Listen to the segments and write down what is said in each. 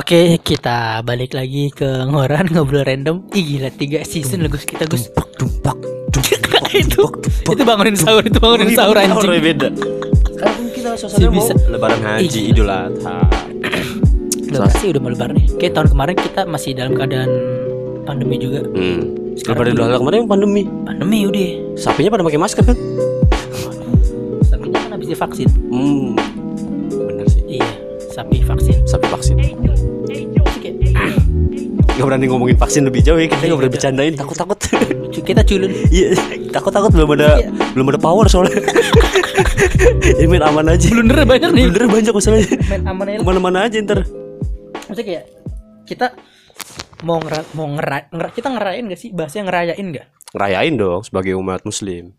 Oke, kita balik lagi ke ngoran ngobrol random. Ih gila tiga season lah Gus kita Gus. Dumpak, itu itu bangunin sahur itu bangunin sahur anjing. beda. Kan kita suasana mau lebaran haji idul adha. Loh, pasti udah mau lebaran nih. Kayak tahun kemarin kita masih dalam keadaan pandemi juga. Hmm. Sekarang Lebaran idul adha kemarin yang pandemi. Pandemi udah. Sapinya pada pakai masker kan? Sapinya kan habis divaksin. Hmm. Iya, sapi vaksin. Sapi vaksin. Terus kayak, Gak berani ngomongin vaksin lebih jauh ya kita Iya, gak berani iya. bercandain takut takut. kita culun. Iya takut takut belum ada Iya. belum ada power soalnya. Ini main aman aja. Blunder banyak nih. Blunder banyak masalahnya. Main aman aja. Ke mana-mana aja ntar. Maksudnya kayak kita mau ngera mau ngera, ngera- kita ngerayain gak sih bahasanya ngerayain gak Ngerayain dong sebagai umat muslim.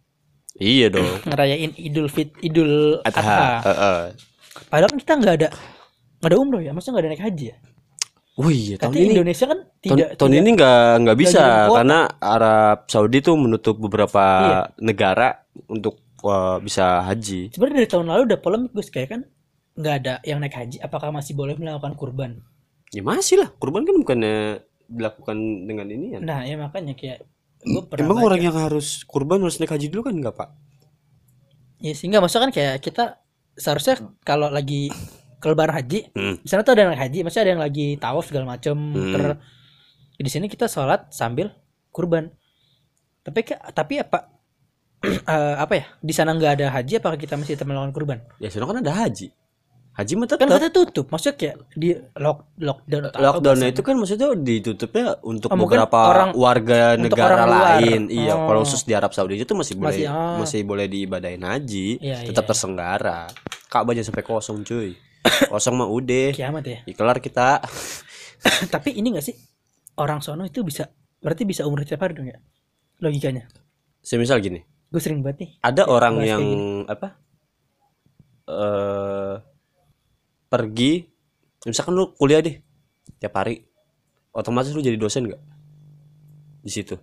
Iya dong. ngerayain idul fit idul Adha. adha Heeh. padahal kan kita nggak ada nggak ada umroh ya maksudnya nggak ada naik haji ya Oh iya tahun ini Indonesia kan tidak tahun tidak- ini nggak nggak bisa karena Arab Saudi tuh menutup beberapa Iya. negara untuk wah, bisa haji. sebenarnya dari tahun lalu udah polemik Gus kayak kan nggak ada yang naik haji apakah masih boleh melakukan kurban Ya masih lah. Kurban kan bukannya dilakukan dengan ini ya. nah ya makanya kayak gue pernah Emang baca. orang yang harus kurban harus naik haji dulu kan enggak, Pak? ya sehingga maksudnya kan kayak kita seharusnya kalau lagi ke lebaran haji Hmm. di sana tuh ada yang haji maksudnya ada yang lagi tawaf segala macem Hmm. ter di sini kita sholat sambil kurban tapi ke- tapi apa eh, apa ya di sana nggak ada haji apakah kita masih tetap melakukan kurban Ya sana kan ada haji. Haji mah kan tetap. katanya tutup maksudnya kayak di lock lockdown atau Lockdownnya itu kan maksudnya ditutupnya untuk Oh, beberapa orang- warga untuk negara orang luar. lain. Iya, Oh. kalau khusus di Arab Saudi itu masih boleh Masih, oh. masih boleh diibadahin haji, Iya, tetap iya. tersenggara. Ka'bah jangan sampai kosong, cuy. Kosong mah udah. kiamat ya. Kelar kita. tapi ini gak sih? Orang sono itu bisa berarti bisa umur tiap hari dong ya? Logikanya? Semisal gini, gue sering banget nih ada orang yang apa? eh pergi misalkan lu kuliah deh tiap hari. Otomatis lu jadi dosen nggak? Di situ.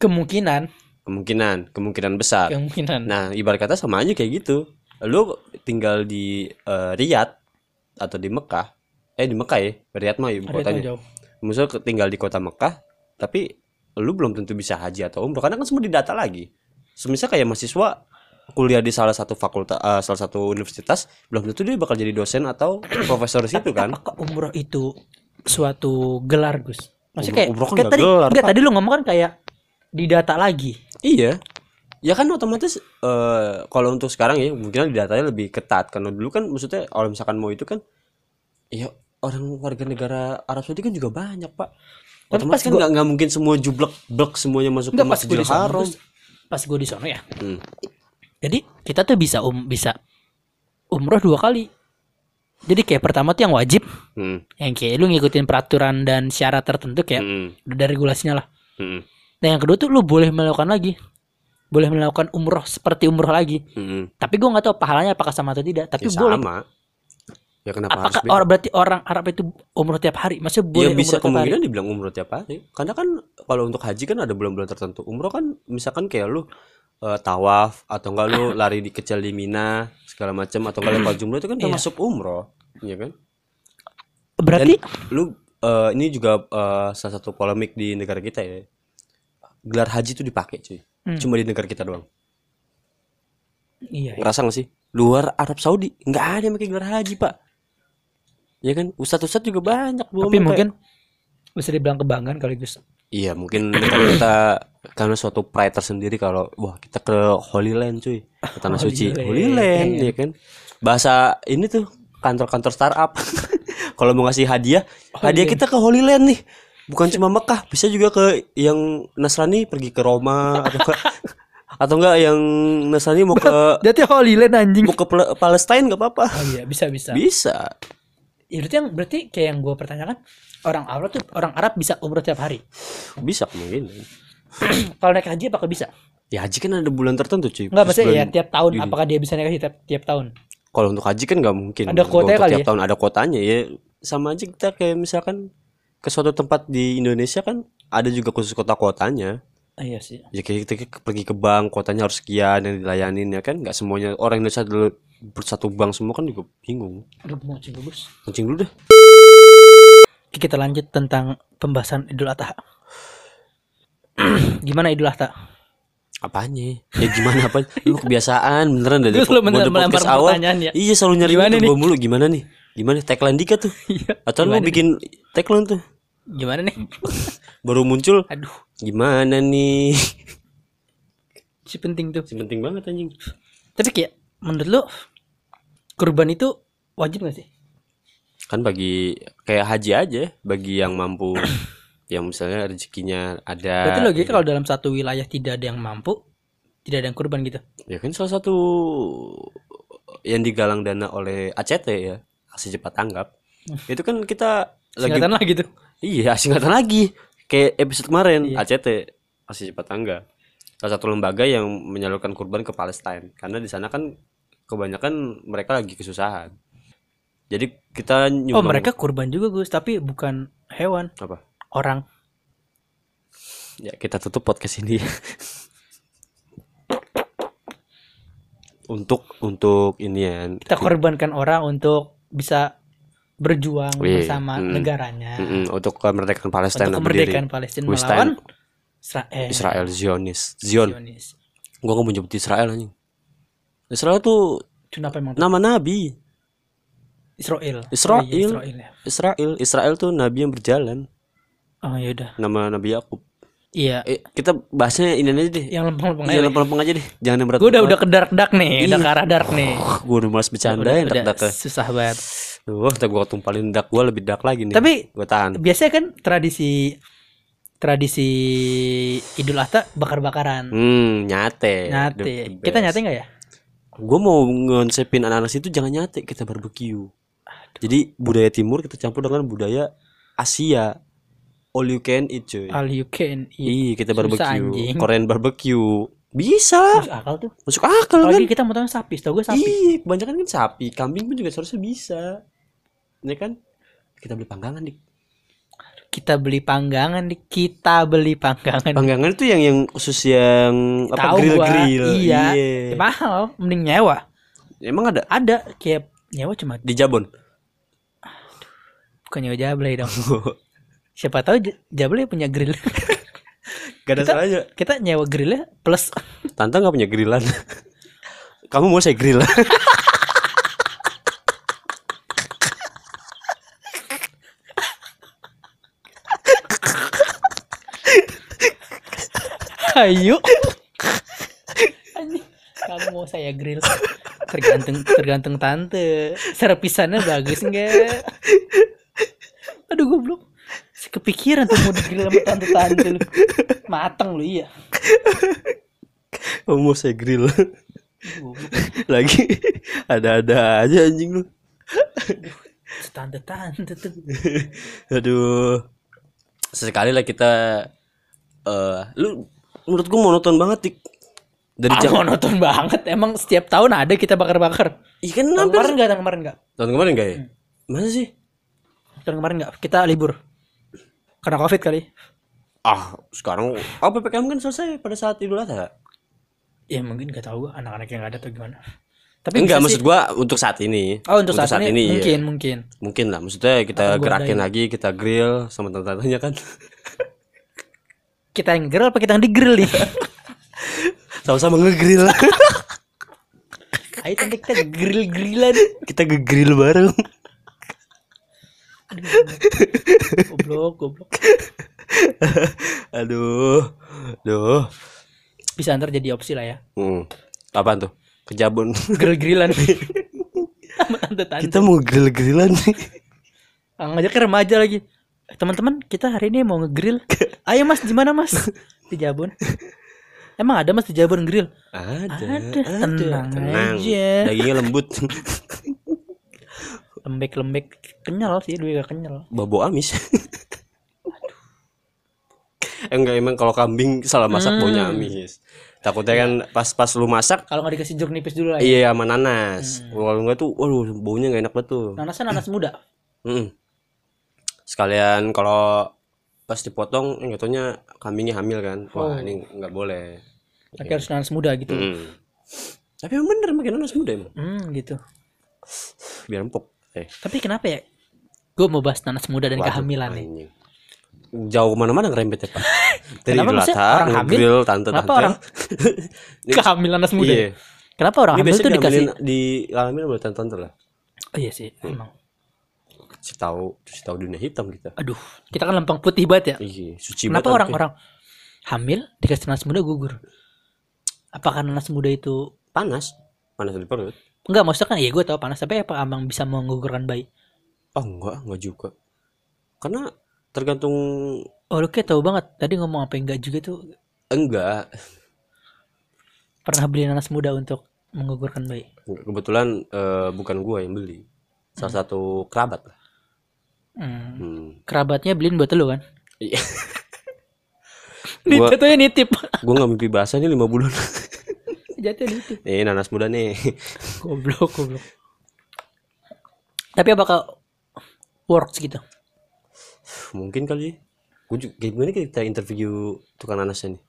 Kemungkinan. Kemungkinan kemungkinan besar. Kemungkinan. Nah, ibarat kata sama aja kayak gitu. Lu tinggal di eh, Riyadh atau di Mekah. Eh di Mekah ya, Riyadh mah ibu ada yang kotanya. ke- tinggal di kota Mekah, tapi lu belum tentu bisa haji atau umroh karena kan semua didata lagi. Semisal kayak mahasiswa kuliah di salah satu fakultas eh, salah satu universitas, belum tentu dia bakal jadi dosen atau profesor di situ kan. apakah umroh itu suatu gelar Gus maksudnya kayak, Umroh- kan kayak nggak tadi gelar, enggak tadi lu ngomong kan kayak didata lagi Iya. Ya kan otomatis eh kalau untuk sekarang ya mungkin datanya lebih ketat karena dulu kan maksudnya kalau misalkan mau itu kan ya orang warga negara Arab Saudi kan juga banyak pak. Tapi Otomatis pas kan gua- nggak nggak mungkin semua jublek blek semuanya masuk Enggak ke Masjidil Haram. Pas gue di sono ya Hmm. jadi kita tuh bisa um bisa umroh dua kali jadi kayak pertama tuh yang wajib Hmm. yang kayak lu ngikutin peraturan dan syarat tertentu kayak Hmm. udah regulasinya lah Hmm. dan yang kedua tuh lu boleh melakukan lagi boleh melakukan umroh seperti umroh lagi Hmm. tapi gue nggak tahu pahalanya apakah sama atau tidak tapi Ya, boleh sama. Ya kenapa apakah harus orang berarti orang Arab itu umroh tiap hari maksudnya Ya boleh bisa umroh tiap hari kemungkinan dibilang umroh tiap hari. Karena kan kalau untuk haji kan ada bulan-bulan tertentu. Umroh kan misalkan kayak lu eh, tawaf atau enggak lu lari di kecil di Mina segala macam atau enggak lempar jumroh itu kan Iya. termasuk umroh, iya kan? berarti Lu eh, ini juga eh, salah satu polemik di negara kita ya. Gelar haji itu dipakai cuy. Hmm. Cuma di negara kita doang. iya, iya. Ngerasa gak sih? Luar Arab Saudi nggak ada yang pakai gelar haji, Pak. Ya kan? Ustadz-ustadz juga banyak belum tapi pakai. mungkin bisa dibilang kebanggaan kali Gus Iya mungkin negara kita karena suatu pride tersendiri kalau wah kita ke Holy Land cuy ke tanah Holy suci Land. Holy Land Iya. ya kan bahasa ini tuh kantor-kantor startup kalau mau ngasih hadiah Holy hadiah Land. kita ke Holy Land nih bukan cuma Mekah bisa juga ke yang Nasrani pergi ke Roma atau ke atau enggak yang Nasrani mau ke Berarti Holy Land anjing. mau ke Pal- Palestine nggak apa-apa Oh iya, bisa bisa. bisa Ya, berarti yang berarti kayak yang gue pertanyakan orang Arab tuh orang Arab bisa umroh tiap hari. bisa kemungkinan Kalau naik haji apakah bisa? ya haji kan ada bulan tertentu cuy Enggak maksudnya ya tiap tahun Juni. apakah dia bisa naik haji tiap, tiap tahun? Kalau untuk haji kan nggak mungkin. Ada kuotanya kali tiap ya? tahun ada kuotanya ya. Sama aja kita kayak misalkan ke suatu tempat di Indonesia kan ada juga khusus kota kuotanya. Ah, iya sih. Ya kayak kita ke- pergi ke bank kuotanya harus sekian yang dilayanin ya kan. Nggak semuanya orang Indonesia dulu bersatu bank semua kan juga bingung. Aduh mau cing bagus. Kencing dulu deh. kita lanjut tentang pembahasan Idul Adha. Gimana Idul Adha? Apanya? Ya gimana apa? Lu kebiasaan beneran dari Lu selalu mode melempar podcast awal. pertanyaan ya? Iya selalu nyari Gimana nih? gua mulu gimana nih? Gimana tagline Dika tuh? Iya. Atau lu bikin tagline tuh Gimana nih? baru muncul Aduh, gimana nih? si penting tuh. Si penting banget anjing. Tapi kayak menurut lu kurban itu wajib gak sih? Kan bagi kayak haji aja bagi yang mampu yang misalnya rezekinya ada. Berarti logika kalau dalam satu wilayah tidak ada yang mampu, tidak ada yang kurban gitu. Ya kan salah satu yang digalang dana oleh ACT ya, aksi cepat tanggap. Itu kan kita lagi lah gitu. Iya, singkatan lagi. Kayak episode kemarin, ACT, Aksi Cepat Tangga. Salah satu lembaga yang menyalurkan kurban ke Palestina. Karena di sana kan kebanyakan mereka lagi kesusahan. Jadi kita Oh, nyumbang mereka kurban juga, Gus, tapi bukan hewan, apa? orang. Ya, kita tutup podcast ini. untuk untuk ini ya. Kita korbankan orang untuk bisa berjuang Iya, bersama mm. negaranya Mm-mm, untuk kemerdekaan Palestina untuk berdiri. kemerdekaan Palestina We melawan Israel. Israel Zionis. Zion. Zionis. Gua nggak mau nyebut Israel anjing. Israel tuh Itu apa emang? nama nabi. Israel. Israel. Oh, iya, Israel ya. Israel, Israel tuh nabi yang berjalan. Oh ya udah. Nama Nabi Yakub. Iya. Eh, kita bahasnya ini aja deh. Yang lempeng-lempeng Iya, aja. lempeng-lempeng aja deh. Jangan yang berat. Gue udah udah ke dark dark nih, udah Iya. ke arah dark nih. Gue udah malas bercanda Udah- ya, udah dak susah banget. Duh, ntar gue tumpalin dak gue lebih dak lagi nih. Tapi gue tahan. biasanya kan tradisi tradisi Idul Adha bakar-bakaran. Hmm, nyate. Nyate. Kita nyate nggak ya? Gue mau ngonsepin anak-anak situ jangan nyate, kita barbeque. Jadi budaya timur kita campur dengan budaya Asia. All you can eat cuy. All you can eat. Iya, kita barbeque. Korean barbecue. Bisa. Masuk akal tuh. Masuk akal Kalau kan? kita motongnya sapi, tau gue sapi. Iya, kebanyakan kan sapi, kambing pun juga seharusnya bisa. Ini kan kita beli panggangan dik. Kita beli panggangan nih, kita beli panggangan. Panggangan itu yang yang khusus yang apa Tahu grill gua, grill. Iya. Ya, mahal, mending nyewa. Emang ada Ada kayak nyewa cuma di Jabon. bukan nyewa jablay dong. Siapa tahu jablay punya grill. Gak ada Kita- salahnya. kita nyewa grillnya plus Tante nggak punya grillan. Kamu mau saya grill? Ayo. Anjing, Kamu mau saya grill? Tergantung tergantung tante. Serpisannya bagus enggak? Aduh goblok. Si kepikiran tuh mau digrill sama tante-tante lu. Mateng lu iya. Kamu mau saya grill? Goblok. Lagi ada-ada aja anjing lu. Tante-tante tuh. Aduh. Sesekali lah kita eh lu menurut gua monoton banget dik. Dari Ah, monoton banget. Emang setiap tahun ada kita bakar-bakar. Iya kan Tahun kemarin enggak? Tahun kemarin enggak? tahun kemarin enggak ya? Mana sih? Tahun kemarin enggak? Kita libur. Karena Covid kali. Ah, sekarang oh PPKM kan selesai pada saat Idul Adha. Ya mungkin gak tahu anak-anak yang nggak ada atau gimana. Tapi Enggak, maksud sih. gua untuk saat ini. Oh untuk, saat, ini, iya. mungkin mungkin. Mungkin lah, maksudnya kita Atau gerakin lagi, kita grill sama tante-tantenya kan. Kita yang grill apa kita yang di grill nih? Sama-sama ngegrill. Ayo tante kita grill grillan. kita ngegrill bareng. Goblok goblok. Aduh. Aduh. Bisa ntar jadi opsi lah ya. Hmm. Apaan tuh? Kejabon. Grill grillan. Sama tante tante. kita mau grill-grillan nih. ngajak remaja lagi. Eh, Teman-teman kita hari ini mau ngegrill. Ayo mas di mana mas? Di Jabon. Emang ada mas di Jabon grill? Ada. Ada. Tenang aja. Dagingnya lembut. Lembek-lembek kenyal sih, dua gak kenyal. Babo amis. Enggak emang kalau kambing salah masak baunya amis. Takutnya kan pas-pas lu masak Kalau nggak dikasih jeruk nipis dulu lah ya. iya sama nanas. Kalau enggak tuh waduh baunya enggak enak banget tuh. Nanasnya nanas muda. Mm-mm. Sekalian kalau pas dipotong taunya kambingnya hamil kan. Wah, ini enggak boleh. Tapi harus nanas muda gitu. Mm. Tapi emang bener pakai nanas muda emang. Hmm gitu. Biar empuk. Eh. Tapi kenapa ya Gue mau bahas nanas muda dan Waduh, kehamilan nih. anjing. Jauh ke mana-mana ngerembet ya pak. Dari Kenapa Idul Adha, orang hamil? tante-tante. Kenapa orang kehamilan nanas muda? Iya. Kenapa orang Ini hamil tuh dikasih? diambilin- dialamin oleh tante-tante lah. Oh, iya sih, emang. Si tahu, si tahu dunia hitam kita. Aduh, kita kan lempeng putih banget ya. Iya, suci Kenapa orang-orang hamil dikasih nanas muda gugur? Apakah nanas muda itu panas, panas di perut. enggak maksudnya kan iya gue tau panas tapi apa emang bisa menggugurkan bayi? Oh enggak, enggak juga. Karena tergantung Oh lu kayak tau banget tadi ngomong apa enggak juga tuh enggak. pernah beli nanas muda untuk menggugurkan bayi. Kebetulan eh, bukan gua yang beli. Salah satu kerabat lah. Hmm. Hmm. Kerabatnya beliin buat lu kan? Iya. Nih Gua- jatuhnya nitip. gua nggak mimpi bahasa nih lima bulan. jatuhnya nitip. Nih nanas muda nih. Goblok, goblok. Tapi apakah works gitu? Mungkin kali. Gue juga gimana kita interview tukang nanasnya nih.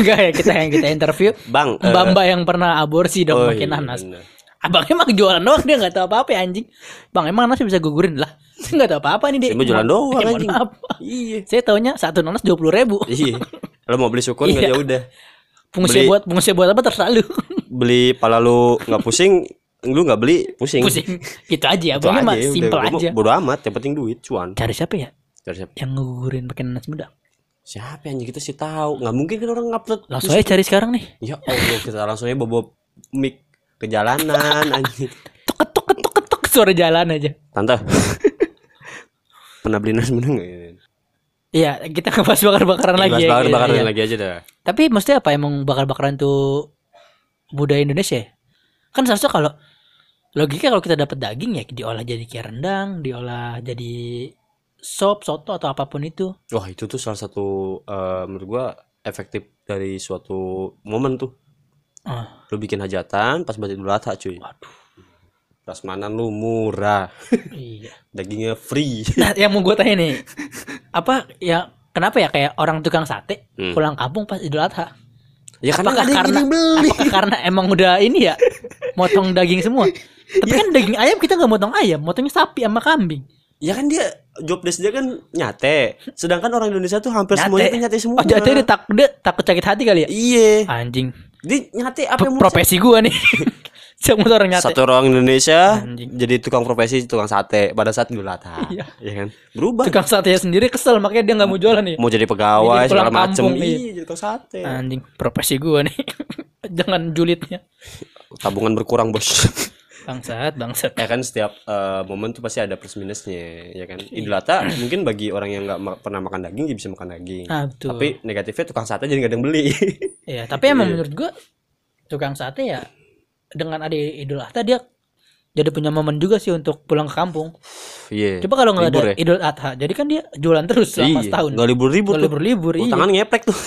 Enggak ya kita yang kita interview Bang, eh, Mbak-mbak yang pernah aborsi dong oh pakai iya, nanas. bener. Abang emang jualan doang dia nggak tahu apa-apa ya anjing. Bang emang nanas bisa gugurin lah. Saya nggak tahu apa-apa nih dia. Saya jualan doang, Eh, anjing. maaf. Iya. Saya taunya satu nanas dua puluh ribu. Iya. Lo mau beli sukun nggak Iya. ya udah. Fungsi Beli- buat fungsi buat apa terserah lu. Beli pala lu nggak pusing, lu nggak beli pusing. Pusing. Gitu aja. Itu Abangnya mah aja, udah. simpel aja. Bodo amat, yang penting duit, cuan. Cari siapa ya Cari siapa? yang ngegugurin pakai nanas muda? Siapa yang kita sih tahu? Nggak mungkin kan orang ngupload. Langsung aja cari sekarang nih. Ya Allah, kita langsung aja bawa mic ke jalanan anjing. Tok ketok ketok ketok suara jalan aja. Tante. Pernah beli nasi muda nggak? Iya, kita ngebahas bakar-bakaran lagi ya. bakar Iya, bakaran iya. lagi aja dah. Tapi maksudnya apa emang bakar-bakaran tuh budaya Indonesia ya? Kan seharusnya kalau logika kalau kita dapat daging ya diolah jadi kayak rendang, diolah jadi sop, soto atau apa pun itu. Wah itu tuh salah satu eh, menurut gua efektif dari suatu momen tuh. Ah, Lu bikin hajatan pas banget Idul Adha cuy. waduh. Prasmanan lu murah, iya. dagingnya free. Nah, yang mau gue tanya nih, apa ya kenapa ya kayak orang tukang sate Hmm. pulang kampung pas Idul Adha? Ya karena apakah karena beli. apakah karena emang udah ini ya motong daging semua? Tapi kan daging ayam kita nggak motong ayam, motongnya sapi sama kambing. Ya kan dia job desk dia kan nyate. Sedangkan orang Indonesia tuh hampir Nyate. semuanya nyate semua. Oh, jadi dia tak dia takut sakit hati kali ya? Iya. Anjing. Dia nyate apa P- yang profesi gua nih. Semua orang nyate. Satu orang Indonesia Anjing. jadi tukang profesi tukang sate pada saat Idul Adha. Iya. Ya kan? Berubah. Tukang sate sendiri kesel makanya dia nggak mau jualan nih. Mau jadi pegawai Jadi segala macem Iya, iya. jadi tukang sate. Anjing, profesi gua nih. Jangan julidnya. Tabungan berkurang, Bos. Bangsat, bangsat. ya kan setiap eh, momen tuh pasti ada plus minusnya, ya kan? Idul Adha mungkin bagi orang yang nggak ma- pernah makan daging dia bisa makan daging. Ah, betul. Tapi negatifnya tukang sate jadi nggak ada yang beli. Iya, tapi emang Iya. menurut gua tukang sate ya dengan ada Idul Adha dia jadi punya momen juga sih untuk pulang ke kampung. Iya. Coba kalau nggak ada ya? Idul Adha, jadi kan dia jualan terus selama Iya, setahun. nggak libur-libur tuh. libur-libur, Oh, iya. Tangan ngeplek tuh.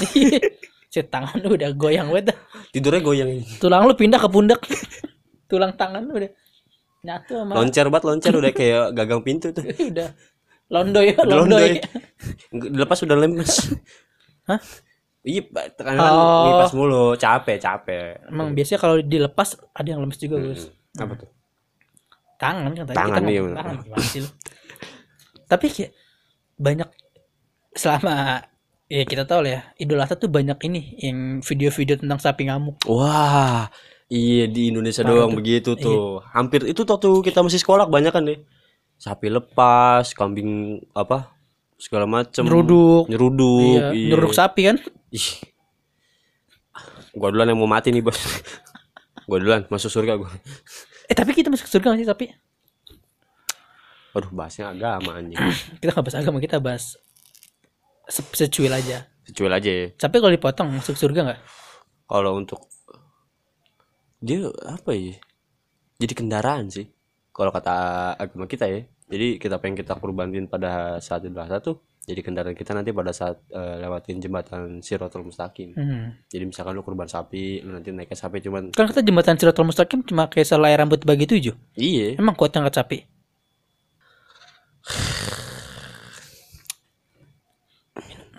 Si tangan lu udah goyang banget. Tidurnya goyang. Tulang lu pindah ke pundak. Tulang tangan lu udah nyatu sama Loncer banget, loncer udah kayak gagang pintu tuh. udah londoy londoy. londoy. Dilepas udah lemes. Hah? Iya, Pak. kan Oh. ngipas mulu, capek, capek. Emang biasanya kalau dilepas ada yang lemes juga, Gus. Hmm. Apa tuh? Tangan kan tadi Tangan, kita iya, tangan gimana sih lu? Tapi kayak banyak selama ya kita tahu lah ya Idul Adha tuh banyak ini yang video-video tentang sapi ngamuk. Wah, iya di Indonesia Parah doang tuh. begitu tuh. Hampir itu tuh kita masih sekolah banyak kan deh. Sapi lepas, kambing apa? Segala macem. Nyeruduk. Nyeruduk. Iya, nyeruduk sapi kan? Ih. Gua duluan yang mau mati nih, Bos. gua duluan masuk surga gua. Eh tapi kita masuk surga gak sih sapi? Waduh, bahasnya agama anjing. Kita nggak bahas agama, kita bahas se- secuil aja. Secuil aja ya. Sapi kalau dipotong masuk surga nggak? Kalau untuk dia apa ya? Jadi kendaraan sih. Kalau kata agama kita ya. Jadi kita pengen kita kurbanin pada saat Idul Adha tuh jadi kendaraan kita nanti pada saat eh, lewatin jembatan Siratul Mustaqim. Hmm. Jadi misalkan lu kurban sapi, lu nanti naik ke sapi cuman Kan kita jembatan Siratul Mustaqim cuma kayak selai rambut bagi tujuh. iya. Emang kuat angkat sapi?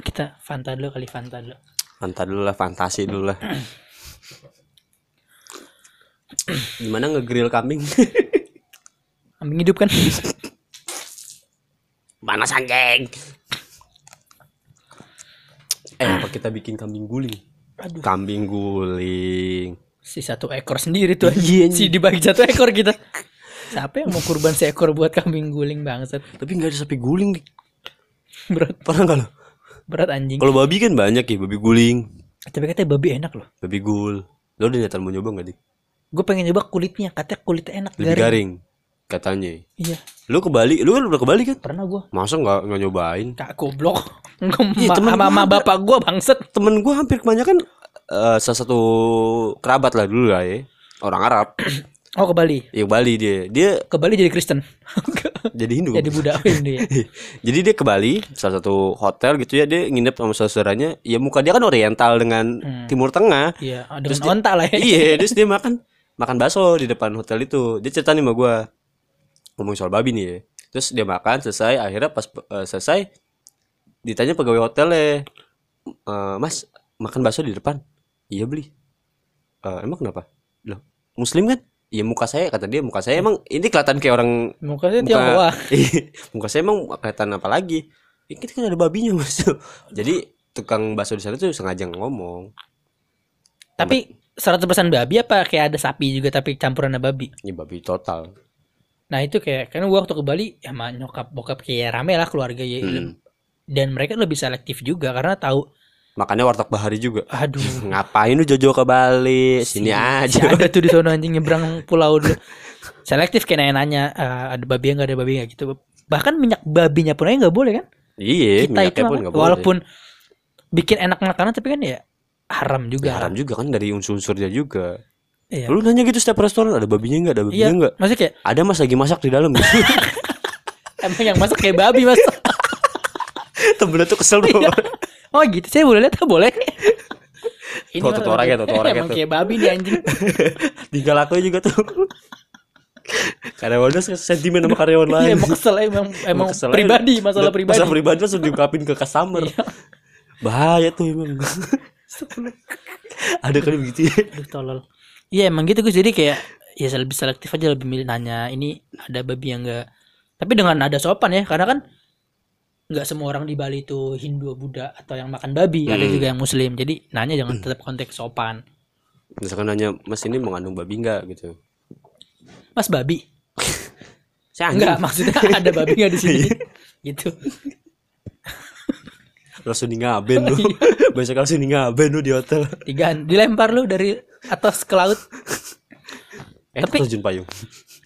Kita Fanta dulu kali Fanta dulu. Fanta dulu lah, fantasi dulu lah. Gimana ngegrill kambing? Kambing hidup kan? panas anjing. Eh, apa kita bikin kambing guling? Aduh, Kambing guling. si satu ekor sendiri tuh. Iya, si dibagi satu ekor kita. Siapa yang mau kurban seekor buat kambing guling bangsat? Tapi nggak ada sapi guling dik. Berat, Pernah nggak lo? berat anjing. Kalau babi kan banyak ya, babi guling, Tapi katanya babi enak loh. babi gul. Lo udah niatan mau nyoba nggak dik? Gue pengen nyoba kulitnya, katanya kulitnya enak Lebih garing. garing. Katanya. Iya, Lu ke Bali, lu kan udah ke Bali kan? pernah gue. Masa nggak nggak nyobain? Kak goblok. Iya, temen sama gua bapak gua bangset. Temen gue hampir kebanyakan eh, salah satu kerabat lah dulu lah ya. Orang Arab. Oh ke Bali. Yang Bali dia. Dia Ke Bali jadi Kristen. jadi Hindu. jadi budak ini ya. Jadi dia ke Bali, salah satu hotel gitu ya, dia nginep sama saudaranya. Ya muka dia kan oriental dengan Hmm. Timur Tengah. Iya, ada Terus dia- onta lah ya. iya, terus dia makan makan bakso di depan hotel itu. Dia cerita nih sama gua ngomong soal babi nih ya. Terus dia makan selesai, akhirnya pas eh, selesai ditanya pegawai hotelnya, "Eh, Mas makan bakso di depan? Iya beli. "Eh, emang kenapa? Loh, Muslim kan? Iya muka saya kata dia muka saya emang ini kelihatan kayak orang Mukanya muka Tionghoa. muka saya emang kelihatan apa lagi? Ini kan ada babinya mas. Jadi tukang bakso di sana tuh sengaja ngomong. Tapi 100% babi apa kayak ada sapi juga tapi campuran babi. Ini babi total. Nah itu kayak karena gua waktu ke Bali ya sama nyokap bokap kayak rame lah keluarga ya. Hmm. Dan mereka lebih selektif juga karena tahu Makanya warteg bahari juga. aduh Ngapain lu Jojo ke Bali? Sini si aja. ada tuh di sono anjing nyebrang pulau dulu. Selektif kayak nanya eh, ada babi nggak ada babi nggak gitu. Bahkan minyak babinya pun aja nggak boleh kan? Iya, Kita itu minyaknya pun apa? nggak boleh. walaupun bikin enak makanan tapi kan ya haram juga. Ya, haram juga kan dari unsur-unsurnya juga. Iya. Lu nanya gitu setiap restoran ada babinya nggak? Ada babinya Iya, nggak? maksudnya kayak Ada mas lagi masak di dalam. emang yang masak kayak babi mas. Temennya tuh kesel tuh. Oh gitu, saya boleh lihat boleh. Tuh, tuh, tuh orangnya tuh, tuh orangnya emang tuh. kayak babi nih anjing. Tinggal aku juga tuh. Karyawannya sentimen sama karyawan Iya, lain. emang kesel emang emang kesel aja. pribadi masalah Udah- pribadi. Masalah pribadi langsung diungkapin ke customer. Iya. Bahaya tuh emang. ada kali begitu ya. Aduh tolol. Iya emang gitu Gus. Jadi kayak ya lebih selektif aja lebih milih nanya ini ada babi yang enggak. Tapi dengan ada sopan ya karena kan nggak semua orang di Bali itu Hindu Buddha atau yang makan babi ada Hmm. juga yang Muslim jadi nanya jangan tetap konteks sopan Misalkan nanya, Mas ini mengandung babi nggak gitu. Mas babi Saya enggak maksudnya ada babi nggak di sini gitu langsung di ngaben lu. Besok langsung di ngaben lu di hotel. tiga dilempar lu dari atas ke laut Eh, Tapi- terjun payung.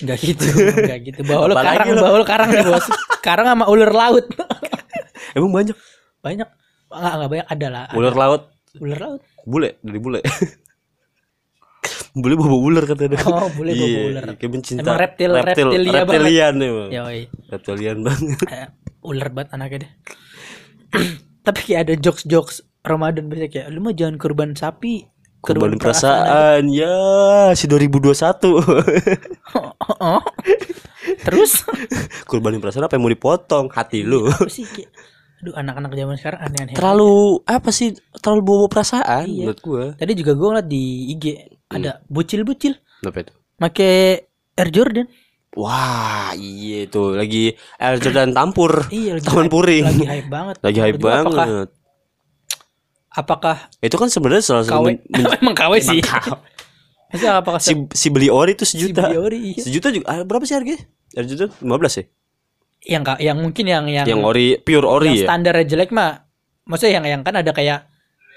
Enggak gitu, enggak gitu. Bawa Apalagi karang, lu. bawa lu karang nih, Bos. Karang sama ular laut. Emang banyak banyak. Enggak, enggak banyak ada lah. ular laut, Ular laut. bule dari bule. bule bawa ular katanya. Oh, bule bawa Iya, ular. Kayak pencinta Emang reptil- reptilia banget. reptilian emang. Yoi. Reptilian banget. Eh, ular banget anaknya deh. Tapi kayak ada jokes-jokes Ramadan biasanya kayak lu mah jangan kurban sapi. Korban aja." perasaan ya si 2021. Oh. Terus Kurbanin perasaan apa yang mau dipotong hati lu. apa sih Aduh anak-anak zaman sekarang aneh-aneh. Terlalu apa sih? Terlalu bawa perasaan Iya. menurut gua. Tadi juga gue ngeliat di IG ada bocil-bocil Kenapa itu? make Air Jordan. Wah, iya itu lagi Air Jordan tampur. Iya, lagi Taman hype- puring. Lagi hype banget. Lagi hype gua banget. Apakah, apakah Itu kan sebenarnya salah satu KW? men- Emang KW sih. Maksudnya apakah si si beli ori itu si sejuta. Biori, iya. Sejuta juga ah, berapa sih harganya? Air Jordan 15 ya? yang yang mungkin yang yang Yang ori pure ori yang ya? standarnya jelek mah maksudnya yang yang kan ada kayak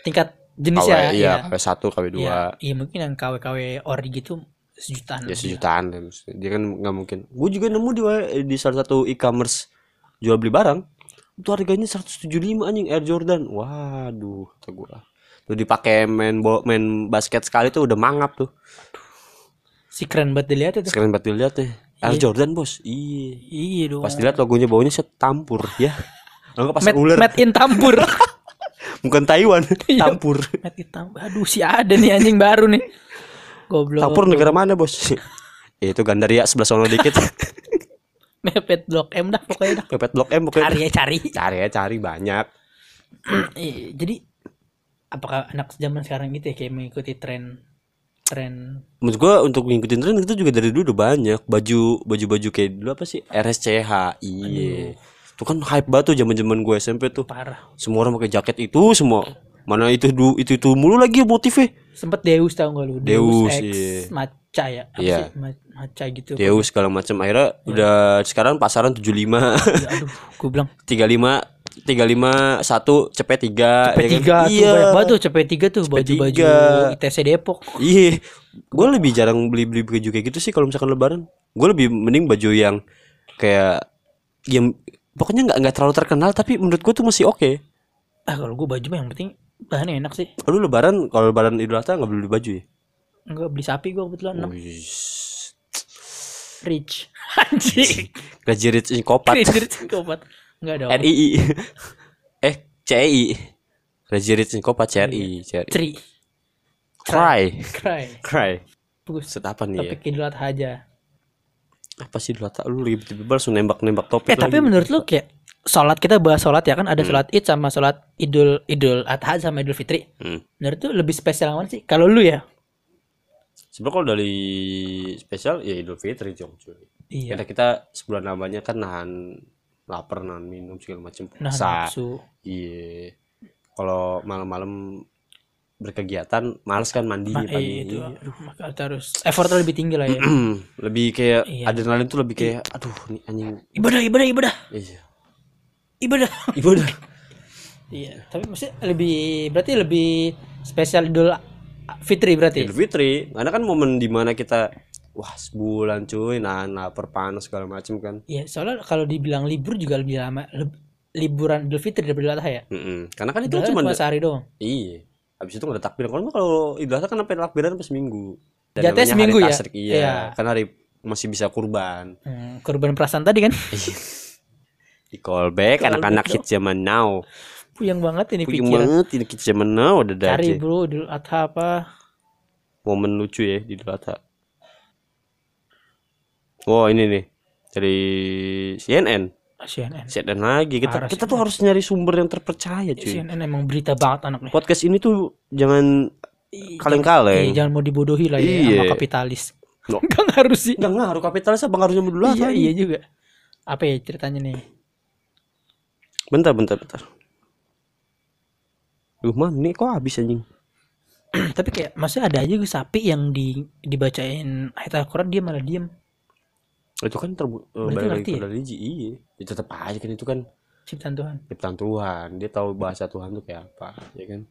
tingkat jenisnya KW, iya, KW 1, KW 2. Iya, iya mungkin yang KW KW ori gitu sejutaan Ya sejutaan maksudnya. Dia kan nggak mungkin. Gue juga nemu di di salah satu e-commerce jual beli barang. Itu harganya 175 anjing Air Jordan. Waduh, kata gua. Tuh dipakai main bo- main basket sekali tuh udah mangap tuh. si keren banget dilihat itu Sekarang buat dilihat deh. Air Iya. Jordan, Bos. Iya. iya dong Pas dilihat logonya baunya set tampur ya. Kalau nggak pas ular, made in tampur bukan Taiwan, Iya. tampur. made in tampur aduh si ada nih anjing baru nih goblok Tampur negara mana, Bos? Ya, itu Gandaria sebelah sono dikit. Mepet blok M dah pokoknya dah Pepet Blok M pokoknya. cari ya cari Cari ya, cari banyak. Iya, jadi apakah anak zaman sekarang gitu ya kayak mengikuti tren tren Menurut gua untuk ngikutin tren itu juga dari dulu udah banyak baju baju baju kayak dulu apa sih RSCH iya Itu kan hype banget tuh zaman-zaman gue SMP tuh. parah Semua orang pakai jaket itu semua. Mana itu du, itu itu mulu lagi motifnya. sempet Deus tau gak lu Deus, X iya. Maca ya Apa Iya. sih? Maca gitu Deus segala macam akhirnya udah sekarang pasaran 75 Ya, aduh gue bilang 35 35 1 CP3 CP3 ya kan? tuh Iya. banyak banget tuh CP3 tuh baju-baju ITC Depok Iya, gue lebih jarang beli-beli baju kayak gitu sih kalau misalkan lebaran. Gue lebih mending baju yang kayak yang pokoknya nggak nggak terlalu terkenal tapi menurut gue tuh masih oke. ah kalau gue baju mah yang penting bahannya enak sih Lu lebaran kalau lebaran Idul Adha nggak beli baju ya? enggak beli sapi gue kebetulan enam Rich anjing Gaji rich in kopat. rich rich kopat enggak dong RII. eh, CI. Gaji rich in kopat CRI, CRI. Tri Cry. cry Cry. bagus Set apa nih ya? topik Idul Adha aja Apa sih Idul Adha? Lu tiba-tiba langsung nembak-nembak topik eh tapi lagi. menurut lu kayak sholat kita bahas sholat ya kan ada Hmm. sholat id sama sholat idul idul adha sama idul fitri Hmm. menurut tuh lebih spesial mana sih kalau lu ya Sebenarnya kalau dari spesial ya Idul Fitri dong cuy. iya Kita kita sebulan namanya kan nahan lapar, nahan minum segala macam puasa. Iya. Kalau malam-malam berkegiatan, males kan mandi Ma- pagi. iya, itu aduh maka harus effortnya lebih tinggi lah ya lebih kayak Iya. adrenalin tuh lebih kayak aduh nih anjing. ibadah ibadah ibadah Iya. ibadah Ibu udah. iya tapi maksudnya lebih berarti lebih spesial idul fitri berarti Idul Fitri, karena kan momen di mana kita wah sebulan cuy, nahan lapar panas segala macam kan. Iya, soalnya kalau dibilang libur juga lebih lama leb- liburan Idul Fitri daripada Idul Adha ya. Mm-mm. Karena kan itu cuma sehari doang. Iya. Habis itu nggak ada takbiran. Kalau kalau Idul Adha kan sampai takbiran pas. Dan Jatuhnya namanya seminggu hari ya? tasyrik, iya. Iya. Kan hari masih bisa kurban. Hmm, korban perasaan tadi kan. Di callback anak-anak dong. hits zaman now. Puyeng banget ini Puyeng pikiran. banget ini kids zaman now ada Cari aja. bro Idul Adha apa? Momen lucu ya di Idul Adha. Wow ini nih dari CNN. CNN. CNN lagi kita Parah kita CNN. tuh harus nyari sumber yang terpercaya cuy. CNN emang berita banget anaknya. Podcast ini tuh jangan kaleng-kaleng. Iya, jangan mau dibodohi lah ya Iya. sama kapitalis. No. Enggak ngaruh sih. Nggak ngaruh kapitalis apa ngaruhnya Idul Adha? Iya, iya juga. Apa ya ceritanya nih? Bentar, bentar, bentar. Duh, man, ini kok habis anjing? Tapi kayak masih ada aja gue sapi yang di dibacain ayat Al-Qur'an dia malah diem. Itu kan terbu eh, Berarti balik lagi ya? religi, iya. Ya, tetap aja kan itu kan Ciptaan Tuhan. ciptaan Tuhan. Dia tahu bahasa Tuhan tuh kayak apa, ya kan?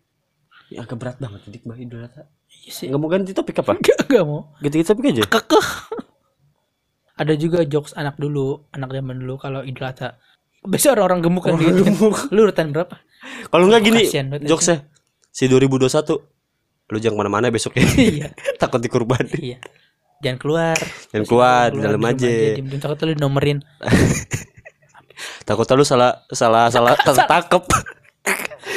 Ya agak berat banget jadi bah Adha. Iya sih. Enggak mau ganti topik apa? Enggak, enggak mau. Ganti topik aja. kekeh ada juga jokes anak dulu anak zaman dulu kalau idul biasa orang-orang gemuk kan gitu lu urutan berapa Kalau enggak gini, jokesnya si 2021 lu jangan ke mana-mana besok ya. iya Takut dikurban. iya jangan keluar Jangan keluar, di dalam aja. diem takut lu nomerin Takut lu salah salah salah tertangkep.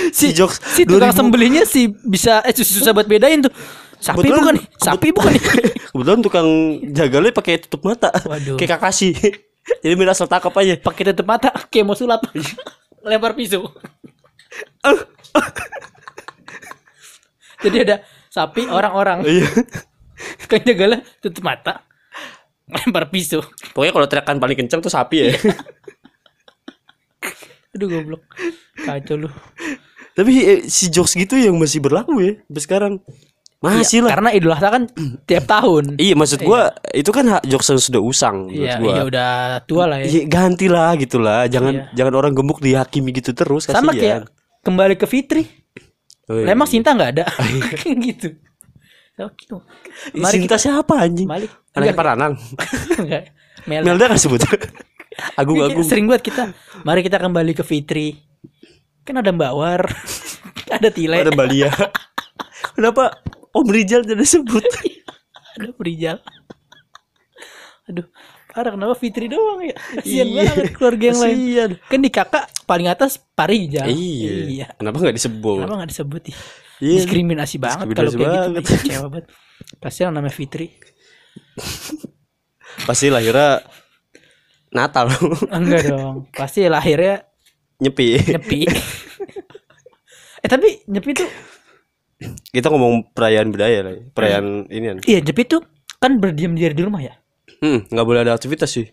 si jokes si tukang 2000 sembelihnya si bisa eh susah, susah buat bedain tuh sapi Kebetulan- bukan nih sapi bukan nih Kebetulan tukang jagalnya pakai tutup mata. Waduh. Kayak Kakashi. Jadi biar asal tangkap aja. pakai tutup mata kayak mau sulap lempar pisau jadi ada sapi orang-orang Iya. kan jagalah tutup mata lempar pisau Pokoknya kalau teriakan paling kencang tuh sapi ya. aduh goblok kacau lu Tapi eh, si jokes gitu yang masih berlaku ya sampai sekarang. Masih Iya, lah. karena idul adha kan tiap tahun Iya maksud gua itu kan jokes sudah usang iya gua. iya udah tua lah ya Iya, gantilah gitu lah. Jangan Iya. jangan orang gemuk dihakimi gitu terus kasihan. sama kayak kembali ke Fitri Oh, iya. lah emang Sinta nggak ada gitu Oke. Ih, mari Sinta siapa anjing? Malik Anaknya Paranang. Enggak. Mel Melda gak sebut. Agung Agung. sering buat kita mari kita kembali ke Fitri kan ada Mbak War ada Tile Ada Balia. Kenapa Om Rijal tidak disebut? ada Rijal. Aduh parah kenapa Fitri doang ya? Kasian Iya, banget keluarga yang lain. Kan di kakak paling atas Parijal Iya. iya. Kenapa nggak disebut? kenapa nggak disebut ya? Iya. diskriminasi banget kalau kayak banget. gitu kecewa banget. Kasihan namanya Fitri. Pasti lahirnya Natal. Enggak dong. Pasti lahirnya nyepi. nyepi. Eh tapi nyepi tuh Kita ngomong perayaan budaya lah, ya. perayaan ini kan. iya nyepi tuh kan berdiam diri di rumah ya? Hmm, nggak boleh ada aktivitas sih.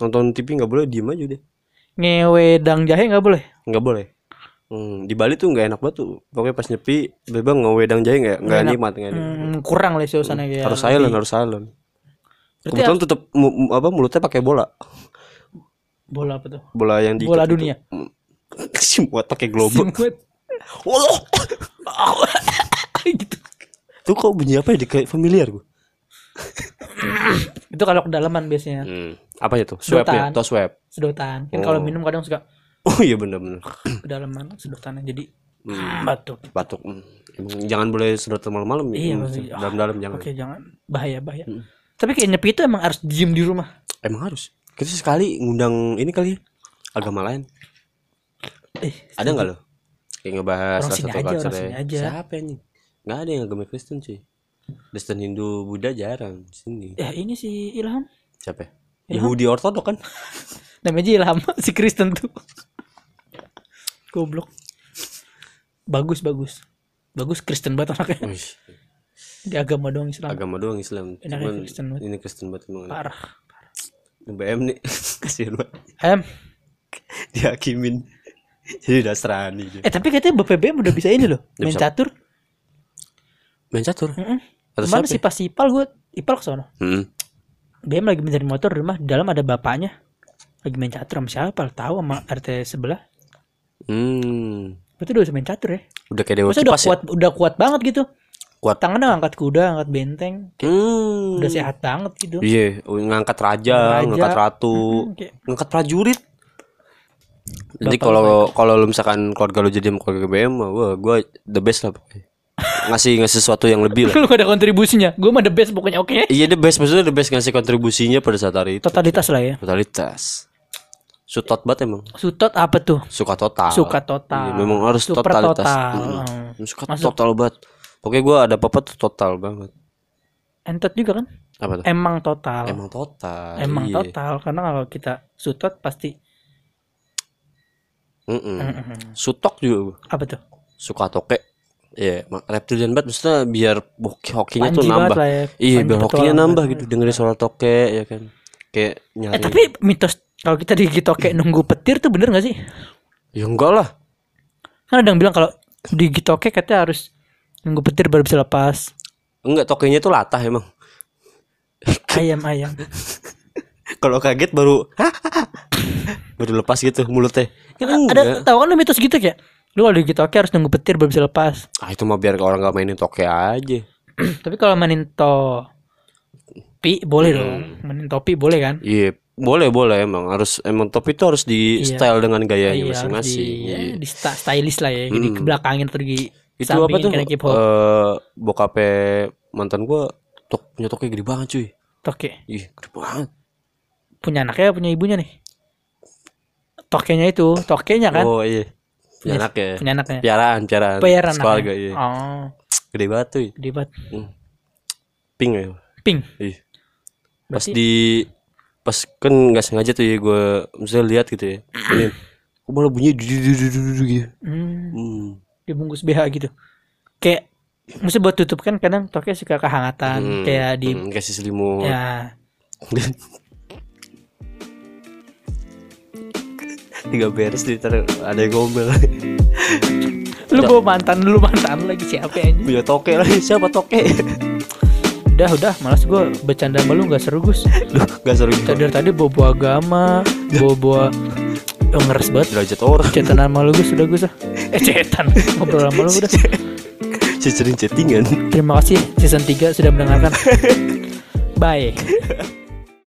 Nonton TV nggak boleh diem aja deh. ngewedang jahe nggak boleh? Nggak boleh. Hmm, di Bali tuh nggak enak banget tuh. Pokoknya pas nyepi bebang ngewedang jahe nggak nggak nikmat nggak. Hmm, kurang lah suasana kayak harus silent harus silent. Berarti kebetulan tutup mu- mu- apa mulutnya pakai bola. Bola apa tuh? Bola yang di bola dunia? Buat pakai global Simut. gitu. Tuh kok bunyi apa ya? Di kayak familiar gue itu kalau kedalaman biasanya. Hmm. apa itu? Swab ya? Sedotan. atau swab? Sedotan. Kan kalau Oh. minum kadang suka oh iya bener-bener. Kedalaman sedotannya jadi Hmm. batuk. Batuk. Hmm. Jangan boleh sedot malam-malam ya. Iya, Hmm, dalam-dalam jangan. Oke jangan. Bahaya bahaya. Hmm. tapi kayak nyepi itu emang harus diem di rumah? Emang harus. Kita sekali ngundang ini kali ya agama lain. Eh ada nggak lo? Kayak ngebahas Orang salah sini satu aja, culture orang ya. sini aja. siapa ini nggak ada yang agama Kristen sih Kristen Hindu Buddha jarang di sini. Ya ini si Ilham. Siapa ya? Ilham. Yahudi Ortodok kan? Namanya Ilham si Kristen tuh. Goblok. Bagus bagus. Bagus Kristen banget anaknya. Wih, di agama doang Islam. Agama doang Islam. Enaknya cuman Kristen banget. ini Kristen banget emang. Parah BM nih. Kasihan banget. Em dihakimin. Jadi Nasrani dia. eh tapi katanya BPBM udah bisa ini loh main bisa. catur main catur Mm-mm. atau ke mana siapa sih pas ipal gue ipal ke sana Hmm. BM lagi mencari motor di rumah di dalam ada bapaknya lagi main catur sama siapa tahu sama RT sebelah Hmm. berarti udah bisa main catur ya udah kayak dewa udah ya kuat udah kuat banget gitu Kuat. tangannya angkat kuda angkat benteng Hmm. udah sehat banget gitu Iya, ngangkat raja, Raja. ngangkat ratu, Hmm, kayak ngangkat prajurit. Jadi kalau kalau lu misalkan keluarga lu jadi keluarga BM, wah gua the best lah pokoknya. Ngasih ngasih sesuatu yang lebih lah. lu gak ada kontribusinya gue mah the best pokoknya oke Iya the best maksudnya the best ngasih kontribusinya pada saat hari itu. totalitas lah ya Totalitas. Sutot banget emang. sutot apa tuh Suka total. suka total Iya, memang harus Super totalitas. total Mm. Hmm. Suka Masuk. total banget. Pokoknya gua ada apa-apa tuh total banget. entot juga kan Apa tuh? emang total Emang total. emang iya. total karena kalau kita sutot pasti Mm-mm. Mm-mm. Sutok juga apa tuh suka toke Iya, mak- reptilian banget maksudnya biar hoki hokinya tuh Panji nambah. ya Iya, Panji biar hokinya nambah gitu dengerin suara toke ya kan. Kayak nyari. eh tapi mitos kalau kita digigit toke nunggu petir tuh bener gak sih ya enggak lah. kan ada yang bilang kalau digigit toke katanya harus nunggu petir baru bisa lepas Enggak, tokenya tuh latah emang. ayam ayam Kalau kaget baru baru lepas gitu mulutnya. Enggak. ada tahu kan mitos gitu kayak lu kalau digigit toke harus nunggu petir baru bisa lepas Ah, itu mah biar orang nggak mainin toke aja. tapi kalau mainin topi boleh Hmm. dong mainin topi boleh kan Iya, boleh boleh emang harus emang top itu harus di Iya. style dengan gayanya harus masing-masing. di, ya, Iya. di stylish lah ya jadi Hmm. ke belakangin atau di Itu apa tuh? hop Eh bokape mantan gua tok punya toke gede banget cuy. toke Ih, gede banget. punya anaknya punya ibunya nih tokenya itu tokenya kan Oh iya. Punya anak ya. punya anaknya Piaraan, piaraan. Bayaran Sekeluarga, anaknya. iya. oh Gede banget tuh. gede banget Pink ya. pink Iya. Pas Berarti- di pas kan nggak sengaja tuh ya gue misalnya lihat gitu ya. Ini kok malah bunyi gitu. hmm, Hmm. dibungkus BH gitu kayak Maksudnya buat tutup kan kadang toke suka kehangatan Hmm, kayak di hmm, kasih selimut. ya Tiga beres di ntar ada yang ngomel. lu bawa mantan lu mantan lagi siapa anjing? Punya toke lagi siapa toke? udah udah malas gue bercanda sama lu gak seru Gus Duh, gak seru gitu. tadi dari tadi bawa bawa agama bawa bawa oh, ngeres banget Derajat orang. cetan sama lu Gus udah Gus ah eh cetan ngobrol sama lu udah Cecerin chattingan. terima kasih season 3 sudah mendengarkan bye